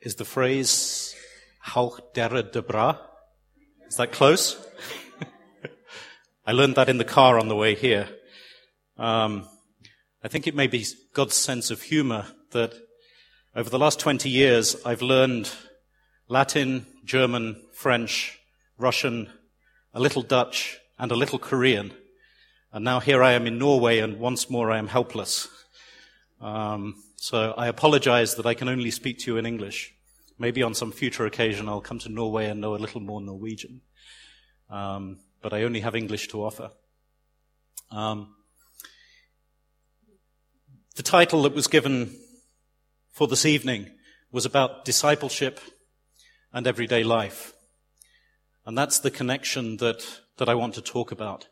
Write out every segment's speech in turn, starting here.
is the phrase Hauch der de Bra. Is that close? I learned that in the car on the way here. Um, I think it may be God's sense of humor that over the last 20 years I've learned Latin, German, French, Russian, a little Dutch, and a little Korean. And now here I am in Norway, and once more I am helpless. Um, so I apologize that I can only speak to you in English. Maybe on some future occasion I'll come to Norway and know a little more Norwegian. Um, but I only have English to offer. Um, the title that was given for this evening was about discipleship and everyday life. And that's the connection that, that I want to talk about.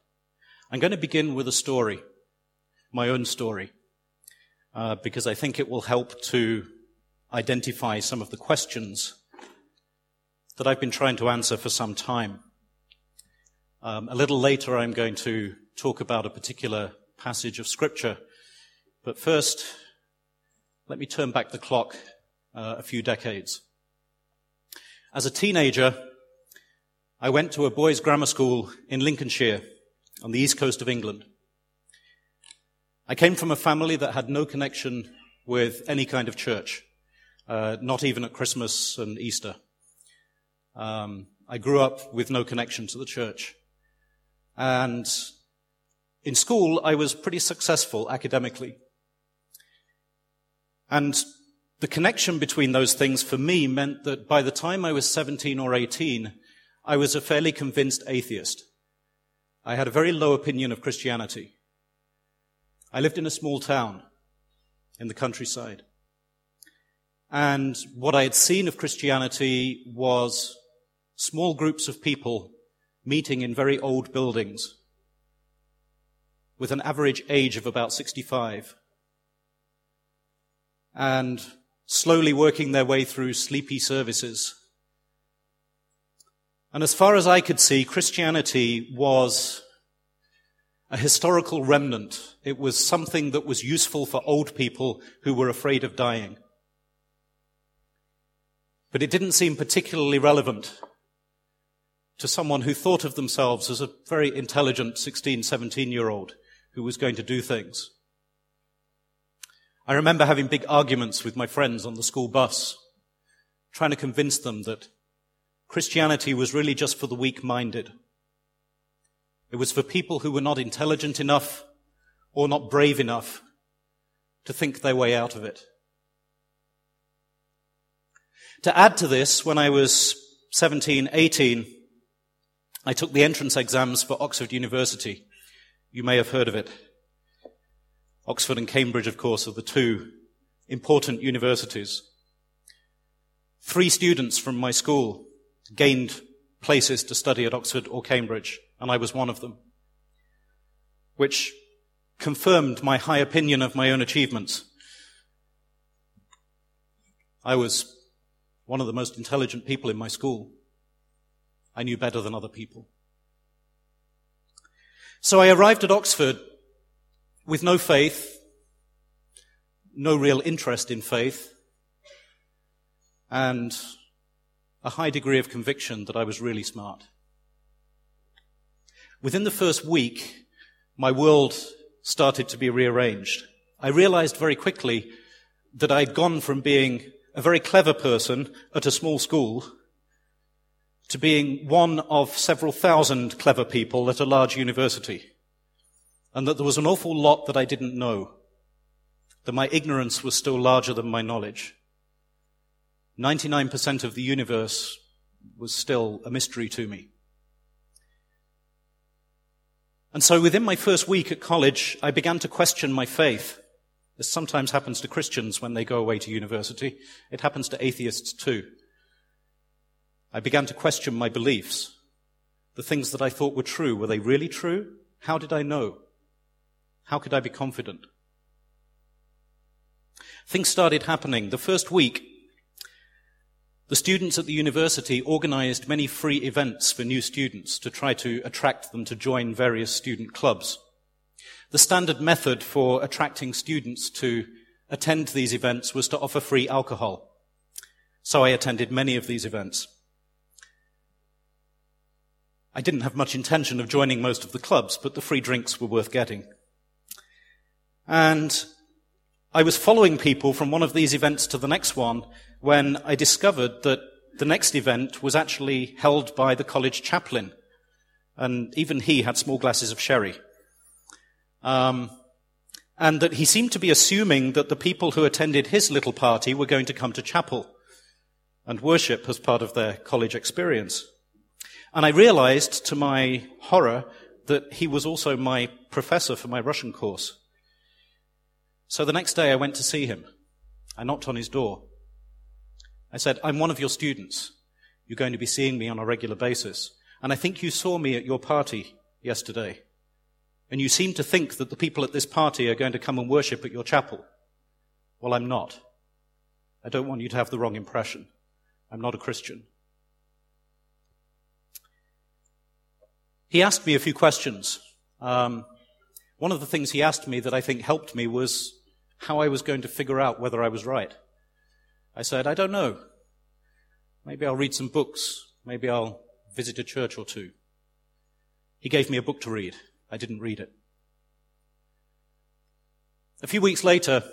I'm going to begin with a story, my own story uh, because I think it will help to identify some of the questions that I've been trying to answer for some time. Um, a little later, I'm going to talk about a particular passage of Scripture. But first, let me turn back the clock uh, a few decades. As a teenager, I went to a boys' grammar school in Lincolnshire on the east coast of England. I came from a family that had no connection with any kind of church, uh, not even at Christmas and Easter. Um, I grew up with no connection to the church. And in school, I was pretty successful academically. And the connection between those things for me meant that by the time I was 17 or 18, I was a fairly convinced atheist. I had a very low opinion of Christianity. I lived in a small town in the countryside. And what I had seen of Christianity was small groups of people meeting in very old buildings with an average age of about 65 and slowly working their way through sleepy services. And as far as I could see, Christianity was a historical remnant. It was something that was useful for old people who were afraid of dying. But it didn't seem particularly relevant to someone who thought of themselves as a very intelligent 16, 17 year old who was going to do things. I remember having big arguments with my friends on the school bus, trying to convince them that Christianity was really just for the weak minded it was for people who were not intelligent enough or not brave enough to think their way out of it. To add to this, when I was 17, 18, I took the entrance exams for Oxford University. You may have heard of it. Oxford and Cambridge, of course, are the two important universities. Three students from my school gained places to study at Oxford or Cambridge and I was one of them, which confirmed my high opinion of my own achievements. I was one of the most intelligent people in my school. I knew better than other people. So I arrived at Oxford with no faith, no real interest in faith, and a high degree of conviction that I was really smart. Within the first week, my world started to be rearranged. I realized very quickly that I'd gone from being a very clever person at a small school to being one of several thousand clever people at a large university. And that there was an awful lot that I didn't know. That my ignorance was still larger than my knowledge. 99% of the universe was still a mystery to me. And so within my first week at college, I began to question my faith. This sometimes happens to Christians when they go away to university. It happens to atheists too. I began to question my beliefs. The things that I thought were true, were they really true? How did I know? How could I be confident? Things started happening. The first week, the students at the university organized many free events for new students to try to attract them to join various student clubs. The standard method for attracting students to attend these events was to offer free alcohol. So I attended many of these events. I didn't have much intention of joining most of the clubs, but the free drinks were worth getting. And I was following people from one of these events to the next one when I discovered that the next event was actually held by the college chaplain. And even he had small glasses of sherry. Um, and that he seemed to be assuming that the people who attended his little party were going to come to chapel and worship as part of their college experience. And I realized to my horror that he was also my professor for my Russian course. So the next day I went to see him. I knocked on his door. I said, I'm one of your students. You're going to be seeing me on a regular basis. And I think you saw me at your party yesterday. And you seem to think that the people at this party are going to come and worship at your chapel. Well, I'm not. I don't want you to have the wrong impression. I'm not a Christian. He asked me a few questions. Um, one of the things he asked me that I think helped me was how I was going to figure out whether I was right. I said, I don't know. Maybe I'll read some books. Maybe I'll visit a church or two. He gave me a book to read. I didn't read it. A few weeks later,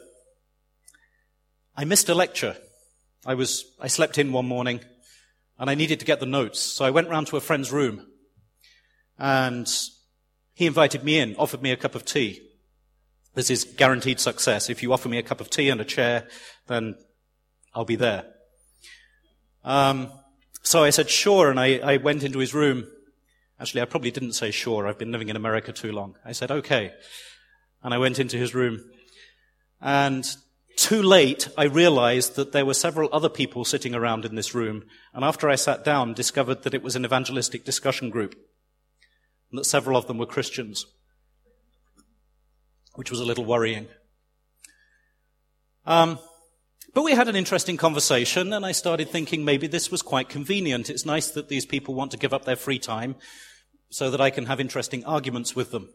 I missed a lecture. I was, I slept in one morning and I needed to get the notes. So I went round to a friend's room and he invited me in, offered me a cup of tea. This is guaranteed success. If you offer me a cup of tea and a chair, then I'll be there. Um, so I said, sure, and I, I went into his room Actually, I probably didn't say sure. I've been living in America too long. I said, okay. And I went into his room. And too late, I realized that there were several other people sitting around in this room. And after I sat down, discovered that it was an evangelistic discussion group. And that several of them were Christians. Which was a little worrying. Um, but we had an interesting conversation, and I started thinking maybe this was quite convenient. It's nice that these people want to give up their free time so that I can have interesting arguments with them.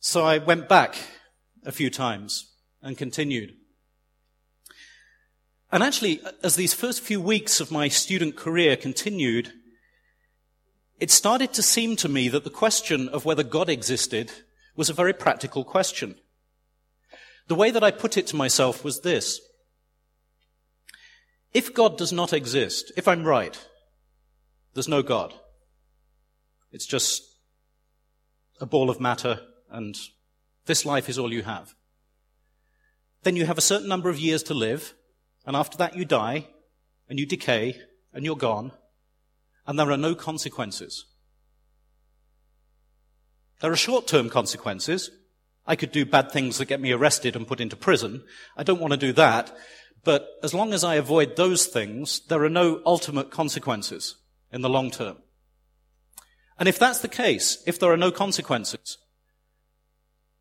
So I went back a few times and continued. And actually, as these first few weeks of my student career continued, it started to seem to me that the question of whether God existed was a very practical question. The way that I put it to myself was this. If God does not exist, if I'm right, there's no God. It's just a ball of matter and this life is all you have. Then you have a certain number of years to live, and after that you die, and you decay, and you're gone, and there are no consequences. There are short-term consequences, I could do bad things that get me arrested and put into prison. I don't want to do that. But as long as I avoid those things, there are no ultimate consequences in the long term. And if that's the case, if there are no consequences,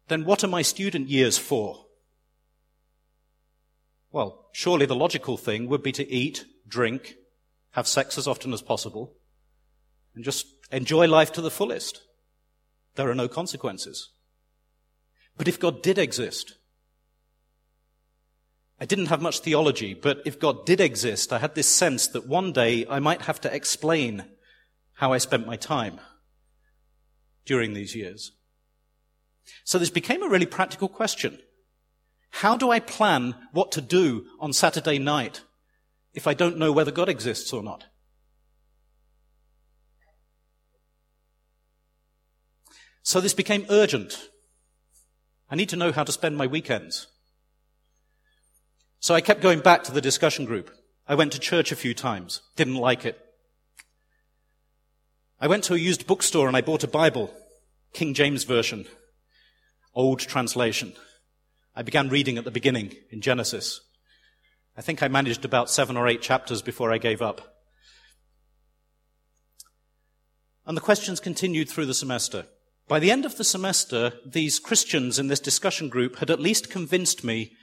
then what are my student years for? Well, surely the logical thing would be to eat, drink, have sex as often as possible, and just enjoy life to the fullest. There are no consequences. But if God did exist, I didn't have much theology, but if God did exist, I had this sense that one day I might have to explain how I spent my time during these years. So this became a really practical question. How do I plan what to do on Saturday night if I don't know whether God exists or not? So this became urgent. I need to know how to spend my weekends. So I kept going back to the discussion group. I went to church a few times, didn't like it. I went to a used bookstore and I bought a Bible, King James Version, old translation. I began reading at the beginning in Genesis. I think I managed about seven or eight chapters before I gave up. And the questions continued through the semester. By the end of the semester, these Christians in this discussion group had at least convinced me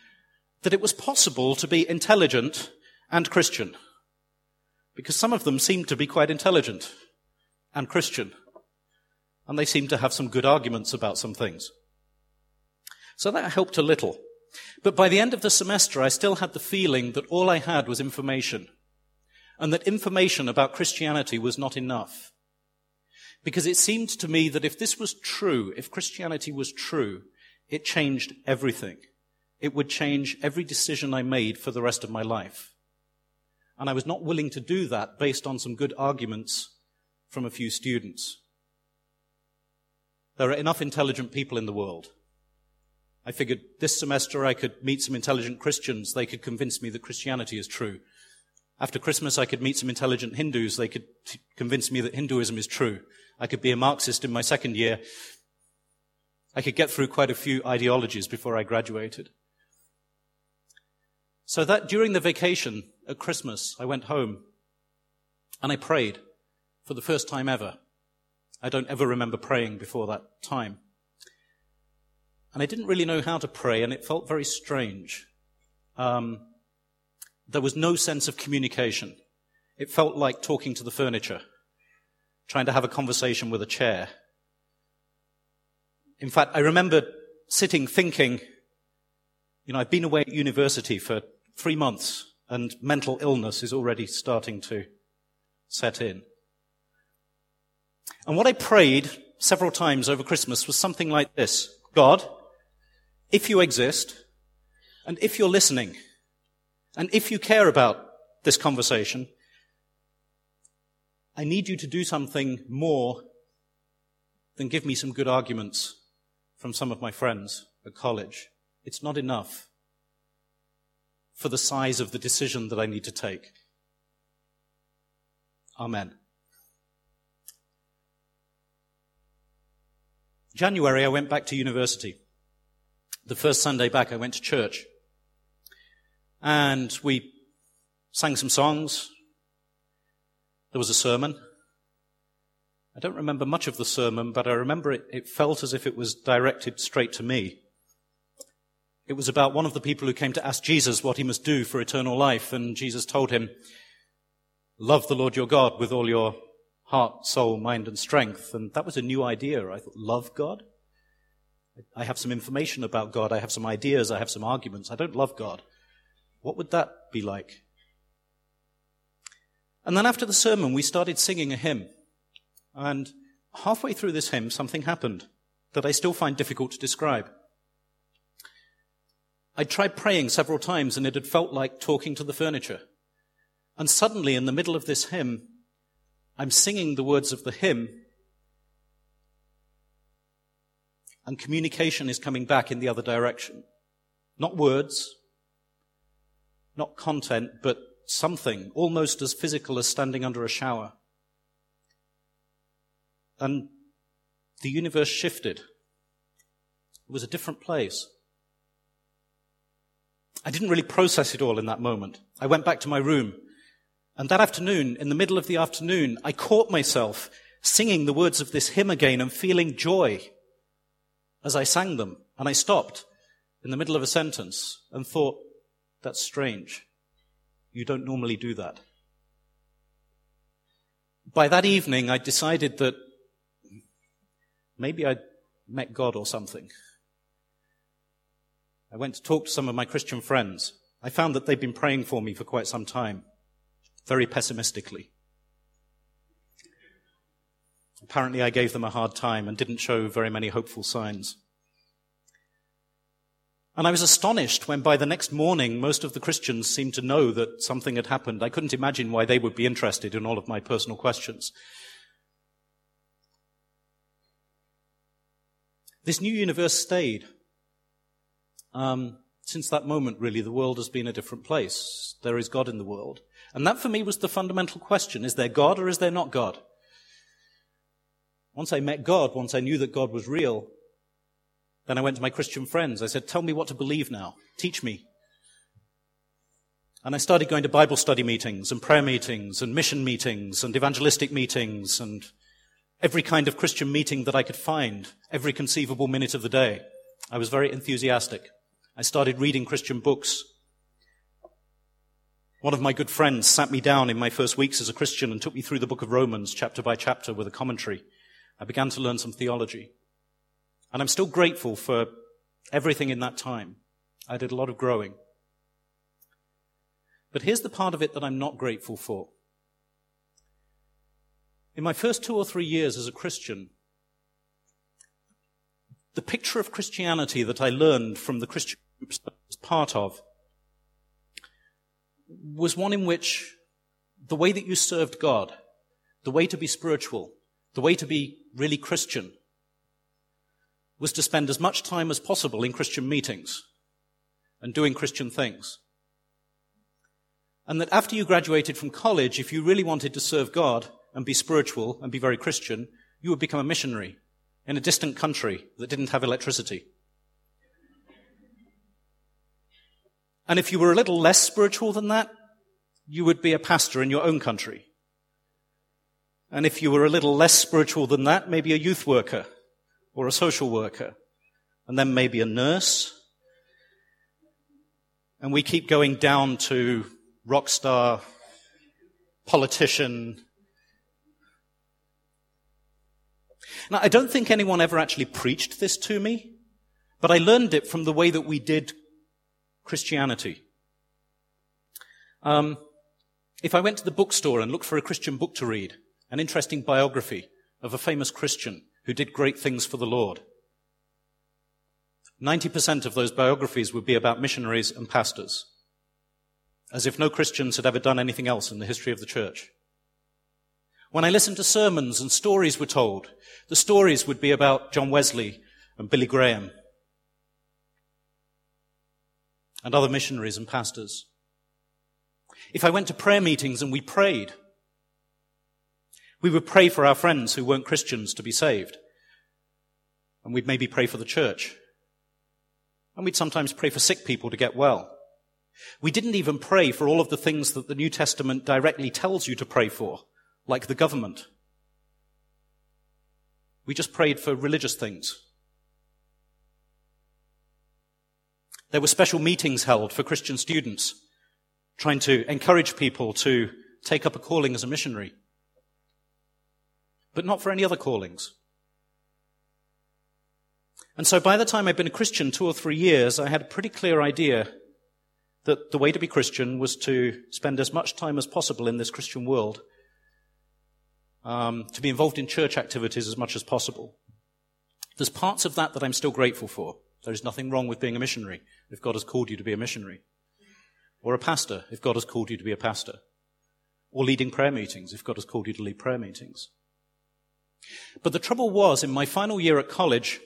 that it was possible to be intelligent and Christian. Because some of them seemed to be quite intelligent and Christian. And they seemed to have some good arguments about some things. So that helped a little. But by the end of the semester, I still had the feeling that all I had was information, and that information about Christianity was not enough. Because it seemed to me that if this was true, if Christianity was true, it changed everything. It would change every decision I made for the rest of my life. And I was not willing to do that based on some good arguments from a few students. There are enough intelligent people in the world. I figured this semester I could meet some intelligent Christians. They could convince me that Christianity is true. After Christmas, I could meet some intelligent Hindus. They could t- convince me that Hinduism is true. I could be a Marxist in my second year. I could get through quite a few ideologies before I graduated. So that during the vacation at Christmas, I went home and I prayed for the first time ever. I don't ever remember praying before that time. And I didn't really know how to pray, and it felt very strange. Um, there was no sense of communication. It felt like talking to the furniture, trying to have a conversation with a chair. In fact, I remember sitting thinking, you know, I've been away at university for three months, and mental illness is already starting to set in. And what I prayed several times over Christmas was something like this God, if you exist, and if you're listening, and if you care about this conversation, I need you to do something more than give me some good arguments from some of my friends at college. It's not enough for the size of the decision that I need to take. Amen. January, I went back to university. The first Sunday back, I went to church. And we sang some songs. There was a sermon. I don't remember much of the sermon, but I remember it, it felt as if it was directed straight to me. It was about one of the people who came to ask Jesus what he must do for eternal life, and Jesus told him, Love the Lord your God with all your heart, soul, mind, and strength. And that was a new idea. I thought, love God? I have some information about God. I have some ideas. I have some arguments. I don't love God. What would that be like? And then after the sermon, we started singing a hymn. And halfway through this hymn, something happened that I still find difficult to describe. I'd tried praying several times and it had felt like talking to the furniture. And suddenly, in the middle of this hymn, I'm singing the words of the hymn, and communication is coming back in the other direction. Not words, not content, but something almost as physical as standing under a shower. And the universe shifted. It was a different place. I didn't really process it all in that moment. I went back to my room and that afternoon, in the middle of the afternoon, I caught myself singing the words of this hymn again and feeling joy as I sang them. And I stopped in the middle of a sentence and thought, that's strange. You don't normally do that. By that evening, I decided that maybe I'd met God or something. I went to talk to some of my Christian friends. I found that they'd been praying for me for quite some time very pessimistically. Apparently, I gave them a hard time and didn't show very many hopeful signs. And I was astonished when by the next morning most of the Christians seemed to know that something had happened. I couldn't imagine why they would be interested in all of my personal questions. This new universe stayed. Um, since that moment, really, the world has been a different place. There is God in the world. And that for me was the fundamental question. Is there God or is there not God? Once I met God, once I knew that God was real, then I went to my Christian friends. I said, tell me what to believe now. Teach me. And I started going to Bible study meetings and prayer meetings and mission meetings and evangelistic meetings and every kind of Christian meeting that I could find, every conceivable minute of the day. I was very enthusiastic. I started reading Christian books. One of my good friends sat me down in my first weeks as a Christian and took me through the book of Romans chapter by chapter with a commentary. I began to learn some theology. And I'm still grateful for everything in that time. I did a lot of growing. But here's the part of it that I'm not grateful for. In my first two or three years as a Christian, the picture of Christianity that I learned from the Christian groups I was part of was one in which the way that you served God, the way to be spiritual, the way to be really Christian, was to spend as much time as possible in Christian meetings and doing Christian things. And that after you graduated from college, if you really wanted to serve God and be spiritual and be very Christian, you would become a missionary in a distant country that didn't have electricity. And if you were a little less spiritual than that, you would be a pastor in your own country. And if you were a little less spiritual than that, maybe a youth worker or a social worker. And then maybe a nurse. And we keep going down to rock star, politician. Now, I don't think anyone ever actually preached this to me, but I learned it from the way that we did Christianity. Um, if I went to the bookstore and looked for a Christian book to read, an interesting biography of a famous Christian who did great things for the Lord, 90% of those biographies would be about missionaries and pastors, as if no Christians had ever done anything else in the history of the church. When I listened to sermons and stories were told, the stories would be about John Wesley and Billy Graham and other missionaries and pastors. If I went to prayer meetings and we prayed, we would pray for our friends who weren't Christians to be saved. And we'd maybe pray for the church. And we'd sometimes pray for sick people to get well. We didn't even pray for all of the things that the New Testament directly tells you to pray for, like the government. We just prayed for religious things. There were special meetings held for Christian students, trying to encourage people to take up a calling as a missionary, but not for any other callings. And so by the time I'd been a Christian two or three years, I had a pretty clear idea that the way to be Christian was to spend as much time as possible in this Christian world, um, to be involved in church activities as much as possible. There's parts of that that I'm still grateful for. There is nothing wrong with being a missionary if God has called you to be a missionary. Or a pastor if God has called you to be a pastor. Or leading prayer meetings if God has called you to lead prayer meetings. But the trouble was, in my final year at college,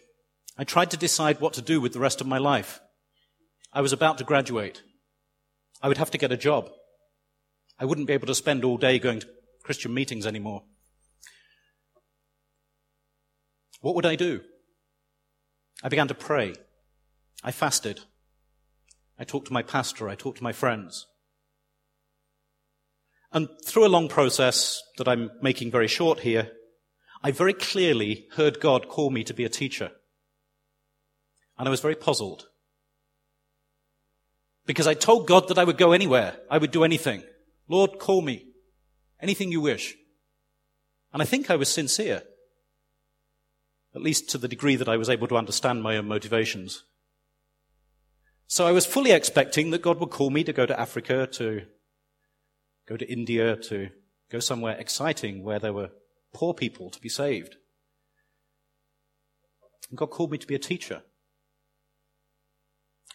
I tried to decide what to do with the rest of my life. I was about to graduate. I would have to get a job. I wouldn't be able to spend all day going to Christian meetings anymore. What would I do? I began to pray. I fasted. I talked to my pastor. I talked to my friends. And through a long process that I'm making very short here, I very clearly heard God call me to be a teacher. And I was very puzzled. Because I told God that I would go anywhere. I would do anything. Lord, call me. Anything you wish. And I think I was sincere. At least to the degree that I was able to understand my own motivations. So I was fully expecting that God would call me to go to Africa, to go to India, to go somewhere exciting where there were poor people to be saved. And God called me to be a teacher.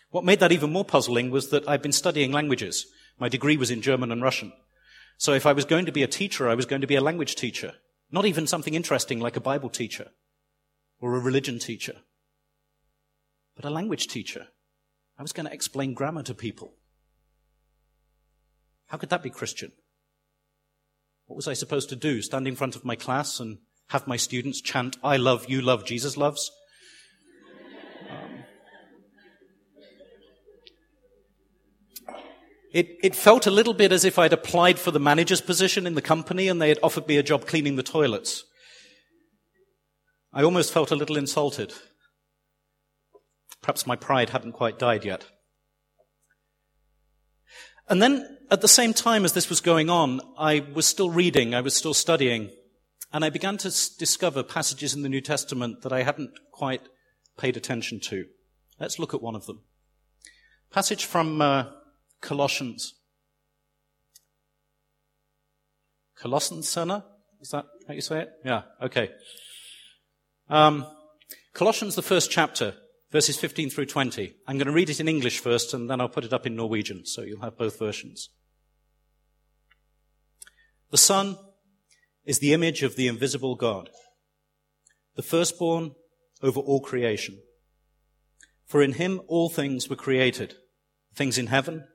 What made that even more puzzling was that I'd been studying languages. My degree was in German and Russian. So if I was going to be a teacher, I was going to be a language teacher. Not even something interesting like a Bible teacher or a religion teacher, but a language teacher. I was going to explain grammar to people. How could that be Christian? What was I supposed to do? Stand in front of my class and have my students chant, I love, you love, Jesus loves? Um, it, it felt a little bit as if I'd applied for the manager's position in the company and they had offered me a job cleaning the toilets. I almost felt a little insulted. Perhaps my pride hadn't quite died yet. And then at the same time as this was going on, I was still reading, I was still studying, and I began to discover passages in the New Testament that I hadn't quite paid attention to. Let's look at one of them. Passage from uh, Colossians. Colossians, Senna? Is that how you say it? Yeah, okay. Um, Colossians, the first chapter, verses 15 through 20. I'm going to read it in English first and then I'll put it up in Norwegian so you'll have both versions. The Son is the image of the invisible God, the firstborn over all creation. For in him all things were created, things in heaven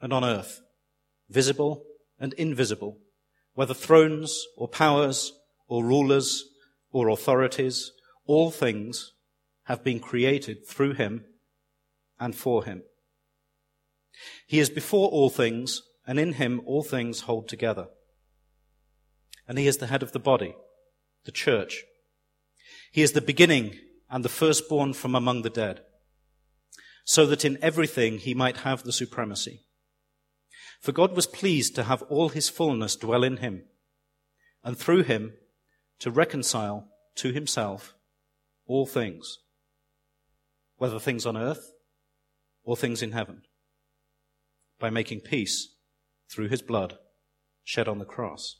and on earth, visible and invisible, whether thrones or powers or rulers or authorities, all things have been created through him and for him. He is before all things, and in him all things hold together. And he is the head of the body, the church. He is the beginning and the firstborn from among the dead, so that in everything he might have the supremacy. For God was pleased to have all his fullness dwell in him, and through him to reconcile to himself all things whether things on earth or things in heaven, by making peace through his blood shed on the cross.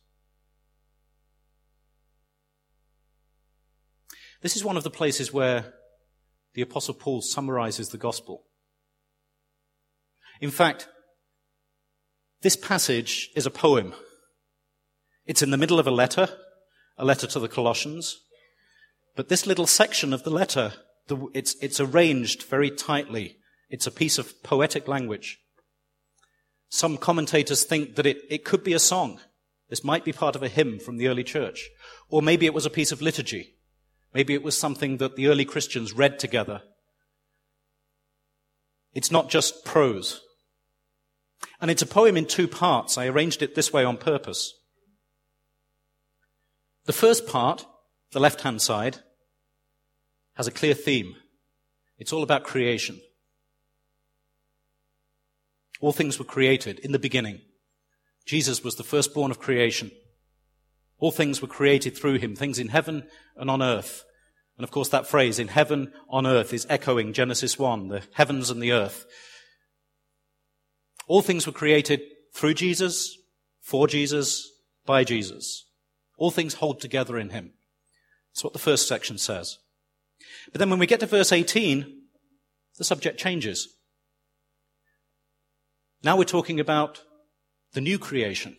This is one of the places where the Apostle Paul summarizes the gospel. In fact, this passage is a poem. It's in the middle of a letter, a letter to the Colossians, but this little section of the letter it's, it's arranged very tightly. It's a piece of poetic language. Some commentators think that it, it could be a song. This might be part of a hymn from the early church. Or maybe it was a piece of liturgy. Maybe it was something that the early Christians read together. It's not just prose. And it's a poem in two parts. I arranged it this way on purpose. The first part, the left hand side, has a clear theme. It's all about creation. All things were created in the beginning. Jesus was the firstborn of creation. All things were created through him, things in heaven and on earth. And of course, that phrase, in heaven, on earth, is echoing Genesis 1, the heavens and the earth. All things were created through Jesus, for Jesus, by Jesus. All things hold together in him. That's what the first section says. But then when we get to verse 18, the subject changes. Now we're talking about the new creation,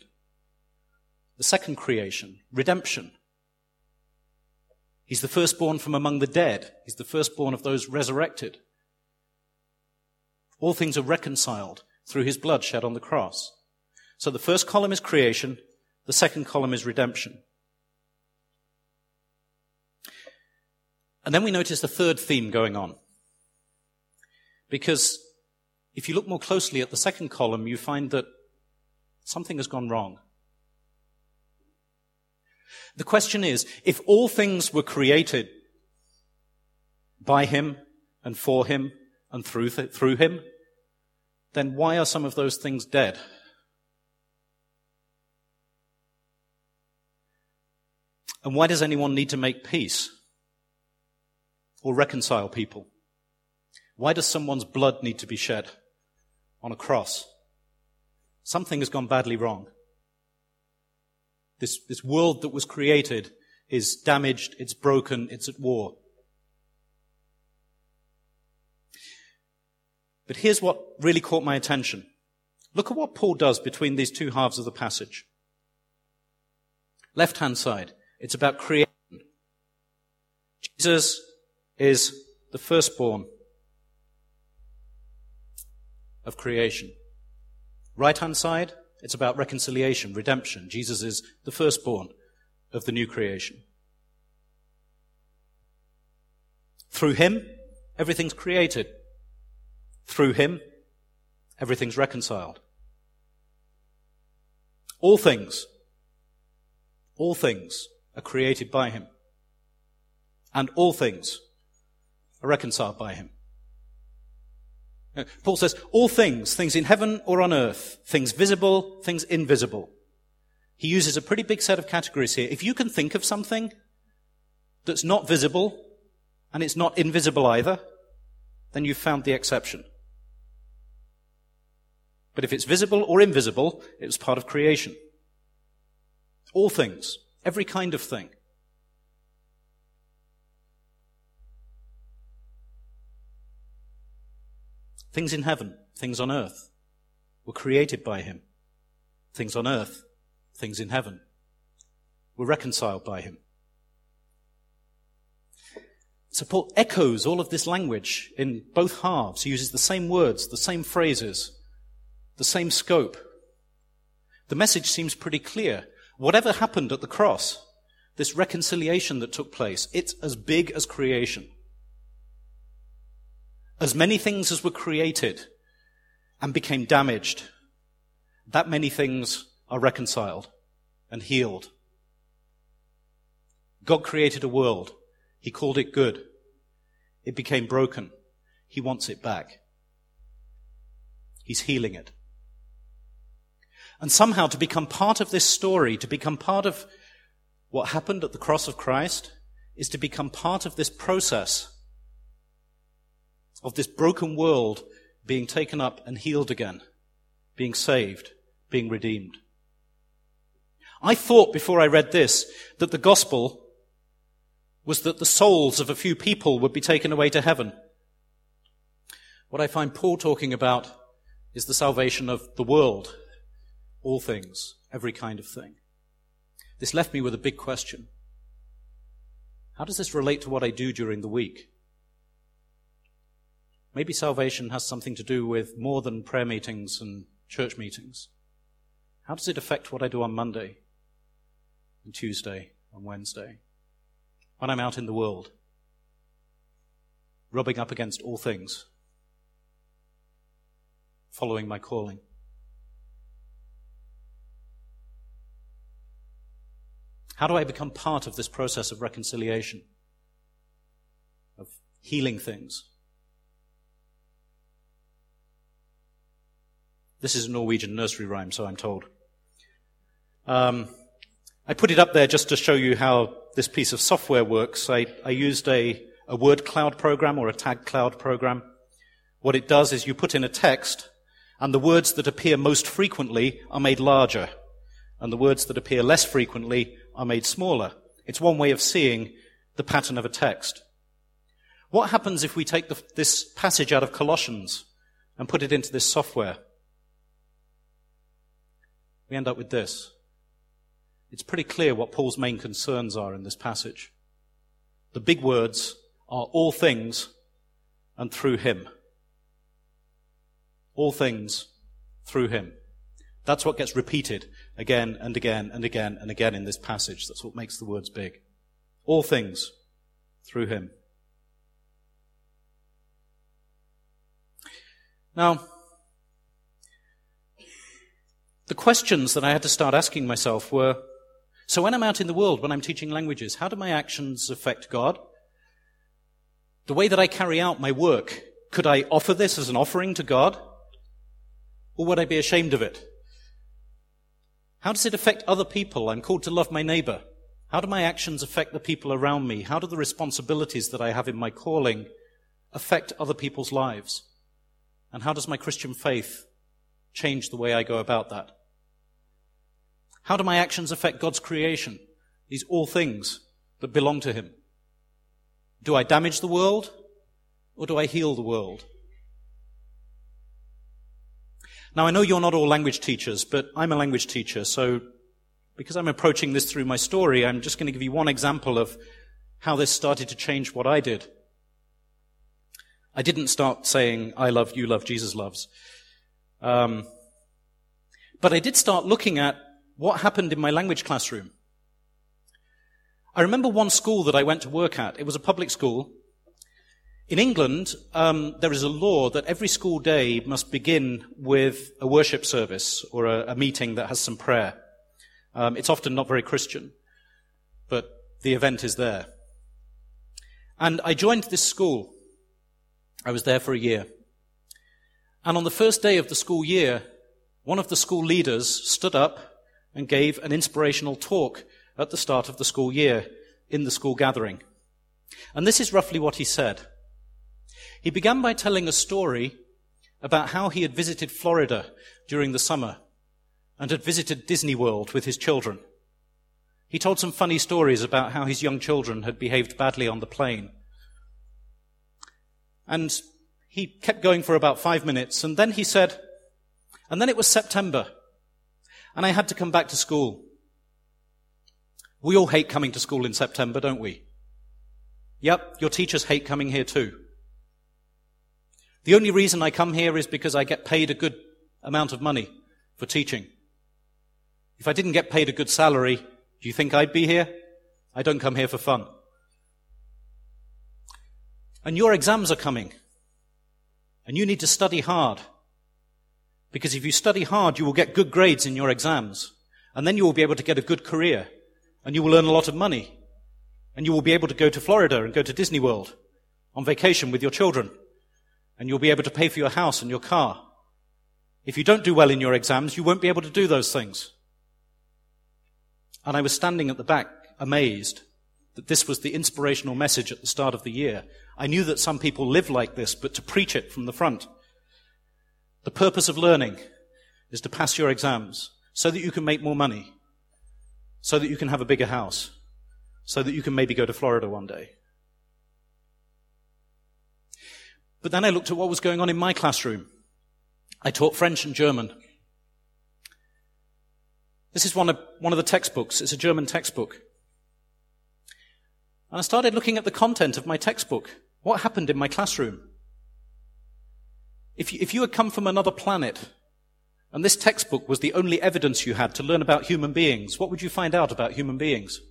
the second creation, redemption. He's the firstborn from among the dead. He's the firstborn of those resurrected. All things are reconciled through his blood shed on the cross. So the first column is creation, the second column is redemption. And then we notice the third theme going on. Because if you look more closely at the second column, you find that something has gone wrong. The question is, if all things were created by him and for him and through, th- through him, then why are some of those things dead? And why does anyone need to make peace? or reconcile people? Why does someone's blood need to be shed on a cross? Something has gone badly wrong. This, this world that was created is damaged, it's broken, it's at war. But here's what really caught my attention. Look at what Paul does between these two halves of the passage. Left hand side, it's about creation. Jesus is the firstborn of creation. Right hand side, it's about reconciliation, redemption. Jesus is the firstborn of the new creation. Through him, everything's created. Through him, everything's reconciled. All things, all things are created by him. And all things are reconciled by him. Paul says, all things, things in heaven or on earth, things visible, things invisible. He uses a pretty big set of categories here. If you can think of something that's not visible and it's not invisible either, then you've found the exception. But if it's visible or invisible, it was part of creation. All things, every kind of thing. Things in heaven, things on earth, were created by him. Things on earth, things in heaven, were reconciled by him. So Paul echoes all of this language in both halves. He uses the same words, the same phrases, the same scope. The message seems pretty clear. Whatever happened at the cross, this reconciliation that took place, it's as big as creation. As many things as were created and became damaged, that many things are reconciled and healed. God created a world. He called it good. It became broken. He wants it back. He's healing it. And somehow to become part of this story, to become part of what happened at the cross of Christ, is to become part of this process of this broken world being taken up and healed again, being saved, being redeemed. I thought before I read this that the gospel was that the souls of a few people would be taken away to heaven. What I find Paul talking about is the salvation of the world, all things, every kind of thing. This left me with a big question. How does this relate to what I do during the week? Maybe salvation has something to do with more than prayer meetings and church meetings. How does it affect what I do on Monday and Tuesday and Wednesday? When I'm out in the world, rubbing up against all things, following my calling. How do I become part of this process of reconciliation? Of healing things? This is a Norwegian nursery rhyme, so I'm told. Um, I put it up there just to show you how this piece of software works. I, I used a, a word cloud program or a tag cloud program. What it does is you put in a text, and the words that appear most frequently are made larger, and the words that appear less frequently are made smaller. It's one way of seeing the pattern of a text. What happens if we take the, this passage out of Colossians and put it into this software? We end up with this. It's pretty clear what Paul's main concerns are in this passage. The big words are all things and through him. All things through him. That's what gets repeated again and again and again and again in this passage. That's what makes the words big. All things through him. Now, the questions that I had to start asking myself were, so when I'm out in the world, when I'm teaching languages, how do my actions affect God? The way that I carry out my work, could I offer this as an offering to God? Or would I be ashamed of it? How does it affect other people? I'm called to love my neighbor. How do my actions affect the people around me? How do the responsibilities that I have in my calling affect other people's lives? And how does my Christian faith change the way I go about that? How do my actions affect God's creation? These all things that belong to Him. Do I damage the world or do I heal the world? Now, I know you're not all language teachers, but I'm a language teacher, so because I'm approaching this through my story, I'm just going to give you one example of how this started to change what I did. I didn't start saying, I love, you love, Jesus loves. Um, but I did start looking at what happened in my language classroom. I remember one school that I went to work at. It was a public school, in England, um, there is a law that every school day must begin with a worship service or a, a meeting that has some prayer. Um, it's often not very Christian, but the event is there. And I joined this school. I was there for a year. And on the first day of the school year, one of the school leaders stood up and gave an inspirational talk at the start of the school year in the school gathering. And this is roughly what he said. He began by telling a story about how he had visited Florida during the summer and had visited Disney World with his children. He told some funny stories about how his young children had behaved badly on the plane. And he kept going for about five minutes, and then he said, and then it was September, and I had to come back to school. We all hate coming to school in September, don't we? Yep, your teachers hate coming here too. The only reason I come here is because I get paid a good amount of money for teaching. If I didn't get paid a good salary, do you think I'd be here? I don't come here for fun. And your exams are coming. And you need to study hard. Because if you study hard, you will get good grades in your exams. And then you will be able to get a good career. And you will earn a lot of money. And you will be able to go to Florida and go to Disney World on vacation with your children. And you'll be able to pay for your house and your car. If you don't do well in your exams, you won't be able to do those things. And I was standing at the back, amazed that this was the inspirational message at the start of the year. I knew that some people live like this, but to preach it from the front. The purpose of learning is to pass your exams so that you can make more money, so that you can have a bigger house, so that you can maybe go to Florida one day. But then I looked at what was going on in my classroom. I taught French and German. This is one of, one of the textbooks. It's a German textbook. And I started looking at the content of my textbook. What happened in my classroom? If you, if you had come from another planet and this textbook was the only evidence you had to learn about human beings, what would you find out about human beings?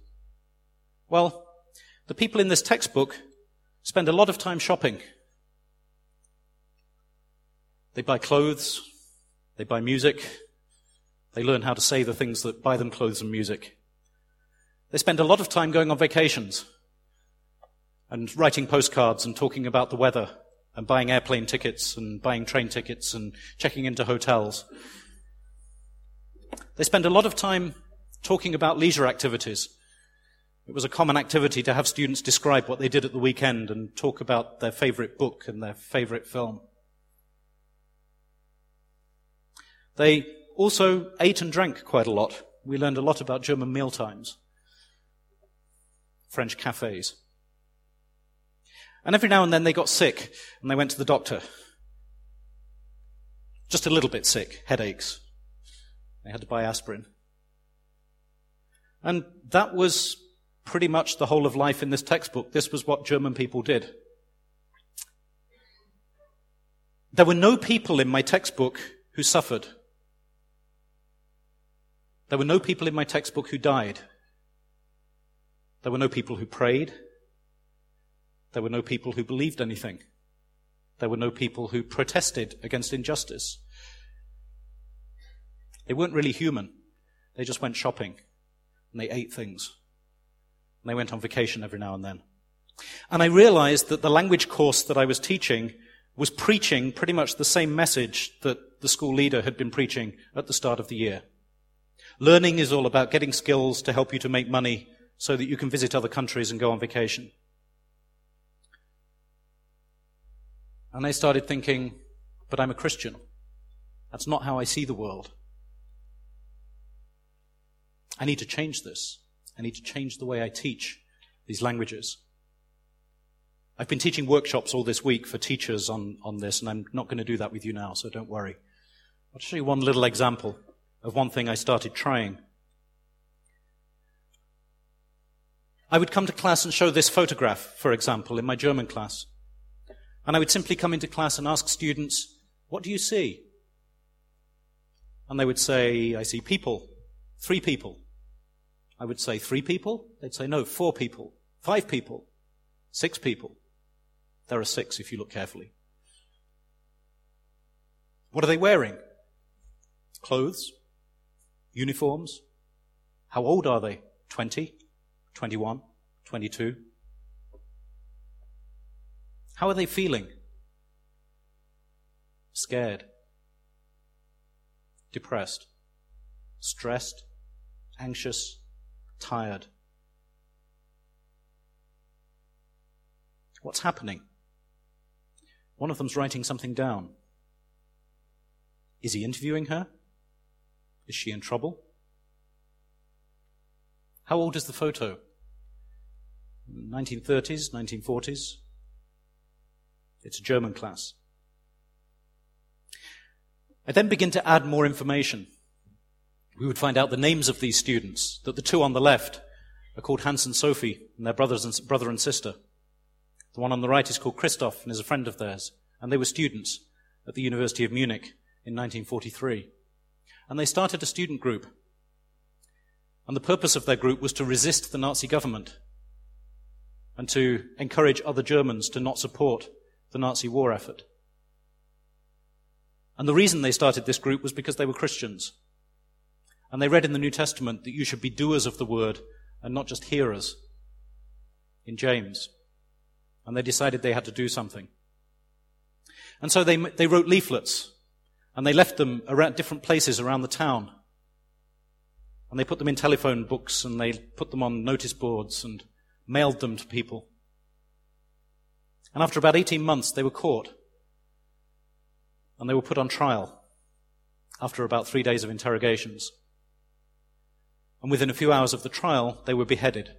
Well, the people in this textbook spend a lot of time shopping. They buy clothes, they buy music, they learn how to say the things that buy them clothes and music. They spend a lot of time going on vacations and writing postcards and talking about the weather and buying airplane tickets and buying train tickets and checking into hotels. They spend a lot of time talking about leisure activities it was a common activity to have students describe what they did at the weekend and talk about their favorite book and their favorite film. They also ate and drank quite a lot. We learned a lot about German meal times, French cafes. And every now and then they got sick and they went to the doctor. Just a little bit sick, headaches. They had to buy aspirin. And that was pretty much the whole of life in this textbook. This was what German people did. There were no people in my textbook who suffered. There were no people in my textbook who died. There were no people who prayed. There were no people who believed anything. There were no people who protested against injustice. They weren't really human. They just went shopping and they ate things. And they went on vacation every now and then. And I realized that the language course that I was teaching was preaching pretty much the same message that the school leader had been preaching at the start of the year. Learning is all about getting skills to help you to make money so that you can visit other countries and go on vacation. And I started thinking, but I'm a Christian. That's not how I see the world. I need to change this. I need to change the way I teach these languages. I've been teaching workshops all this week for teachers on, on this, and I'm not going to do that with you now, so don't worry. I'll show you one little example of one thing I started trying. I would come to class and show this photograph, for example, in my German class. And I would simply come into class and ask students, What do you see? And they would say, I see people, three people. I would say three people. They'd say, no, four people, five people, six people. There are six if you look carefully. What are they wearing? Clothes? Uniforms? How old are they? 20? 21? 22? How are they feeling? Scared? Depressed? Stressed? Anxious? tired. What's happening? One of them's writing something down. Is he interviewing her? Is she in trouble? How old is the photo? 1930s, 1940s? It's a German class. I then begin to add more information. We would find out the names of these students, that the two on the left are called Hans and Sophie, and their brothers and, brother and sister. The one on the right is called Christoph and is a friend of theirs, and they were students at the University of Munich in 1943. And they started a student group. And the purpose of their group was to resist the Nazi government and to encourage other Germans to not support the Nazi war effort. And the reason they started this group was because they were Christians. And they read in the New Testament that you should be doers of the word and not just hearers in James. And they decided they had to do something. And so they, they wrote leaflets and they left them around different places around the town. And they put them in telephone books and they put them on notice boards and mailed them to people. And after about 18 months, they were caught. And they were put on trial after about three days of interrogations. And within a few hours of the trial, they were beheaded.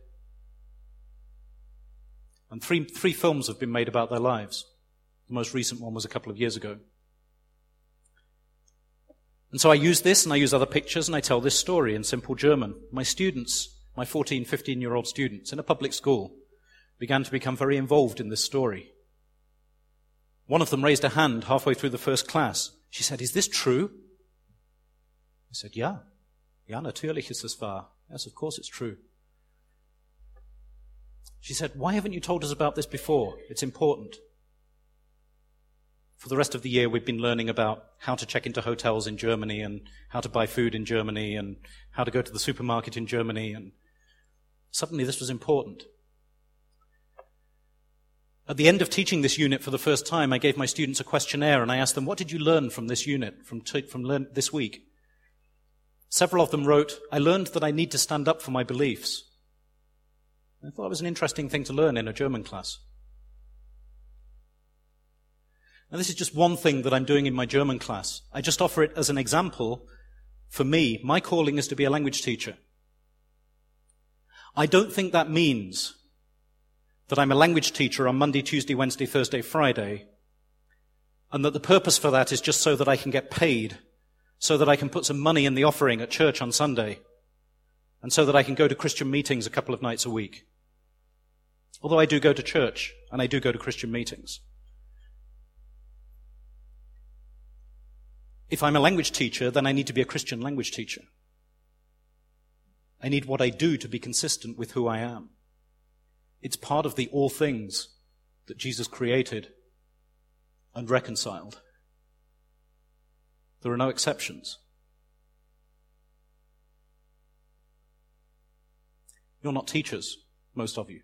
And three, three films have been made about their lives. The most recent one was a couple of years ago. And so I use this and I use other pictures and I tell this story in simple German. My students, my 14, 15 year old students in a public school, began to become very involved in this story. One of them raised a hand halfway through the first class. She said, Is this true? I said, Ja. Ja, natürlich ist es wahr. Yes, of course it's true. She said, Why haven't you told us about this before? It's important. For the rest of the year, we've been learning about how to check into hotels in Germany and how to buy food in Germany and how to go to the supermarket in Germany. And suddenly this was important. At the end of teaching this unit for the first time, I gave my students a questionnaire and I asked them, What did you learn from this unit, from, t- from learn- this week? Several of them wrote, I learned that I need to stand up for my beliefs. I thought it was an interesting thing to learn in a German class. Now, this is just one thing that I'm doing in my German class. I just offer it as an example. For me, my calling is to be a language teacher. I don't think that means that I'm a language teacher on Monday, Tuesday, Wednesday, Thursday, Friday, and that the purpose for that is just so that I can get paid, so that I can put some money in the offering at church on Sunday, and so that I can go to Christian meetings a couple of nights a week. Although I do go to church, and I do go to Christian meetings. If I'm a language teacher, then I need to be a Christian language teacher. I need what I do to be consistent with who I am. It's part of the all things that Jesus created and reconciled. There are no exceptions. You're not teachers, most of you.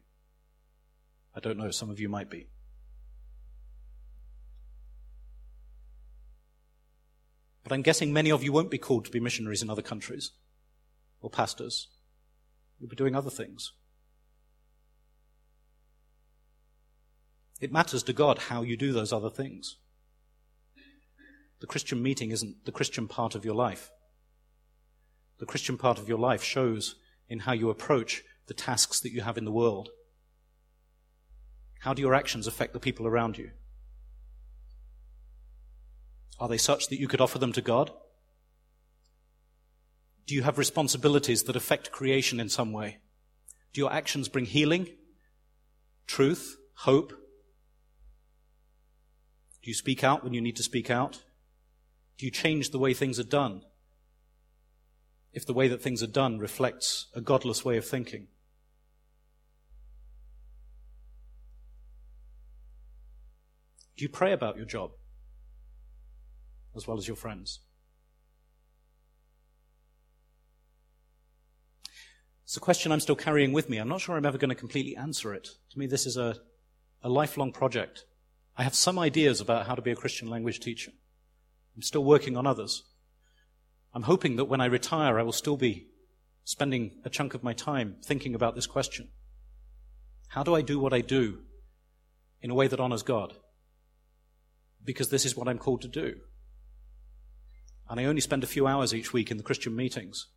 I don't know, some of you might be. But I'm guessing many of you won't be called to be missionaries in other countries or pastors. You'll be doing other things. It matters to God how you do those other things. The Christian meeting isn't the Christian part of your life. The Christian part of your life shows in how you approach the tasks that you have in the world. How do your actions affect the people around you? Are they such that you could offer them to God? Do you have responsibilities that affect creation in some way? Do your actions bring healing, truth, hope? Do you speak out when you need to speak out? Do you change the way things are done? If the way that things are done reflects a godless way of thinking. Do you pray about your job? as well as your friends. It's a question I'm still carrying with me. I'm not sure I'm ever going to completely answer it. To me, this is a, a lifelong project. I have some ideas about how to be a Christian language teacher. I'm still working on others. I'm hoping that when I retire, I will still be spending a chunk of my time thinking about this question. How do I do what I do in a way that honors God? Because this is what I'm called to do. And I only spend a few hours each week in the Christian meetings.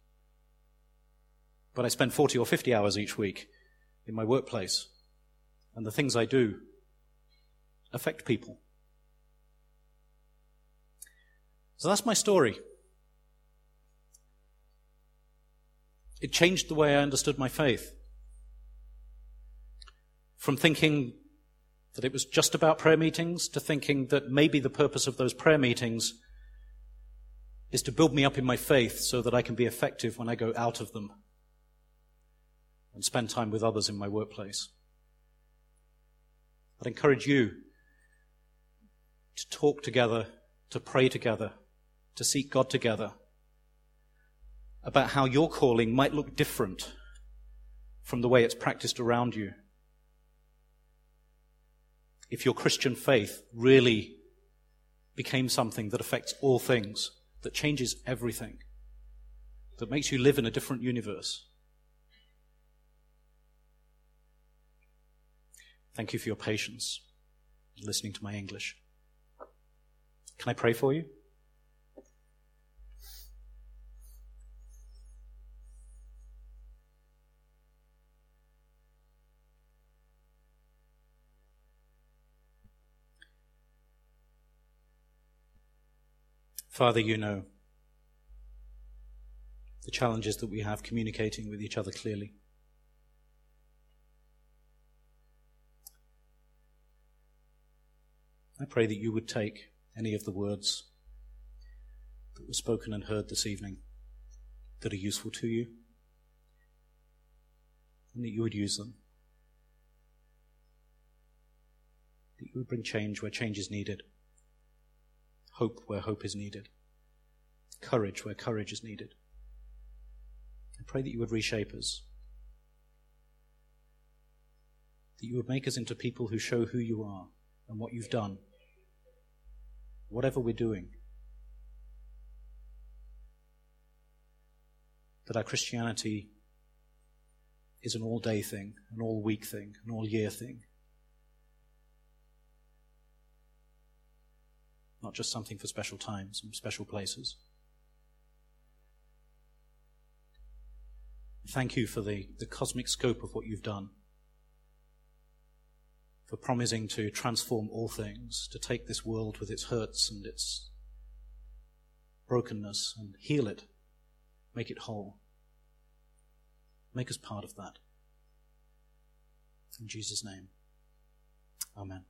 But I spend 40 or 50 hours each week in my workplace. And the things I do affect people. So that's my story. It changed the way I understood my faith. From thinking that it was just about prayer meetings to thinking that maybe the purpose of those prayer meetings is to build me up in my faith so that I can be effective when I go out of them and spend time with others in my workplace. I'd encourage you to talk together, to pray together, to seek God together about how your calling might look different from the way it's practiced around you. If your Christian faith really became something that affects all things, that changes everything, that makes you live in a different universe. Thank you for your patience listening to my English. Can I pray for you? Father, you know the challenges that we have communicating with each other clearly. I pray that you would take any of the words that were spoken and heard this evening that are useful to you, and that you would use them. That you would bring change where change is needed hope where hope is needed, courage where courage is needed. I pray that you would reshape us, that you would make us into people who show who you are and what you've done, whatever we're doing. That our Christianity is an all day thing, an all week thing, an all year thing. not just something for special times and special places. Thank you for the, the cosmic scope of what you've done, for promising to transform all things, to take this world with its hurts and its brokenness and heal it, make it whole. Make us part of that. In Jesus' name, Amen.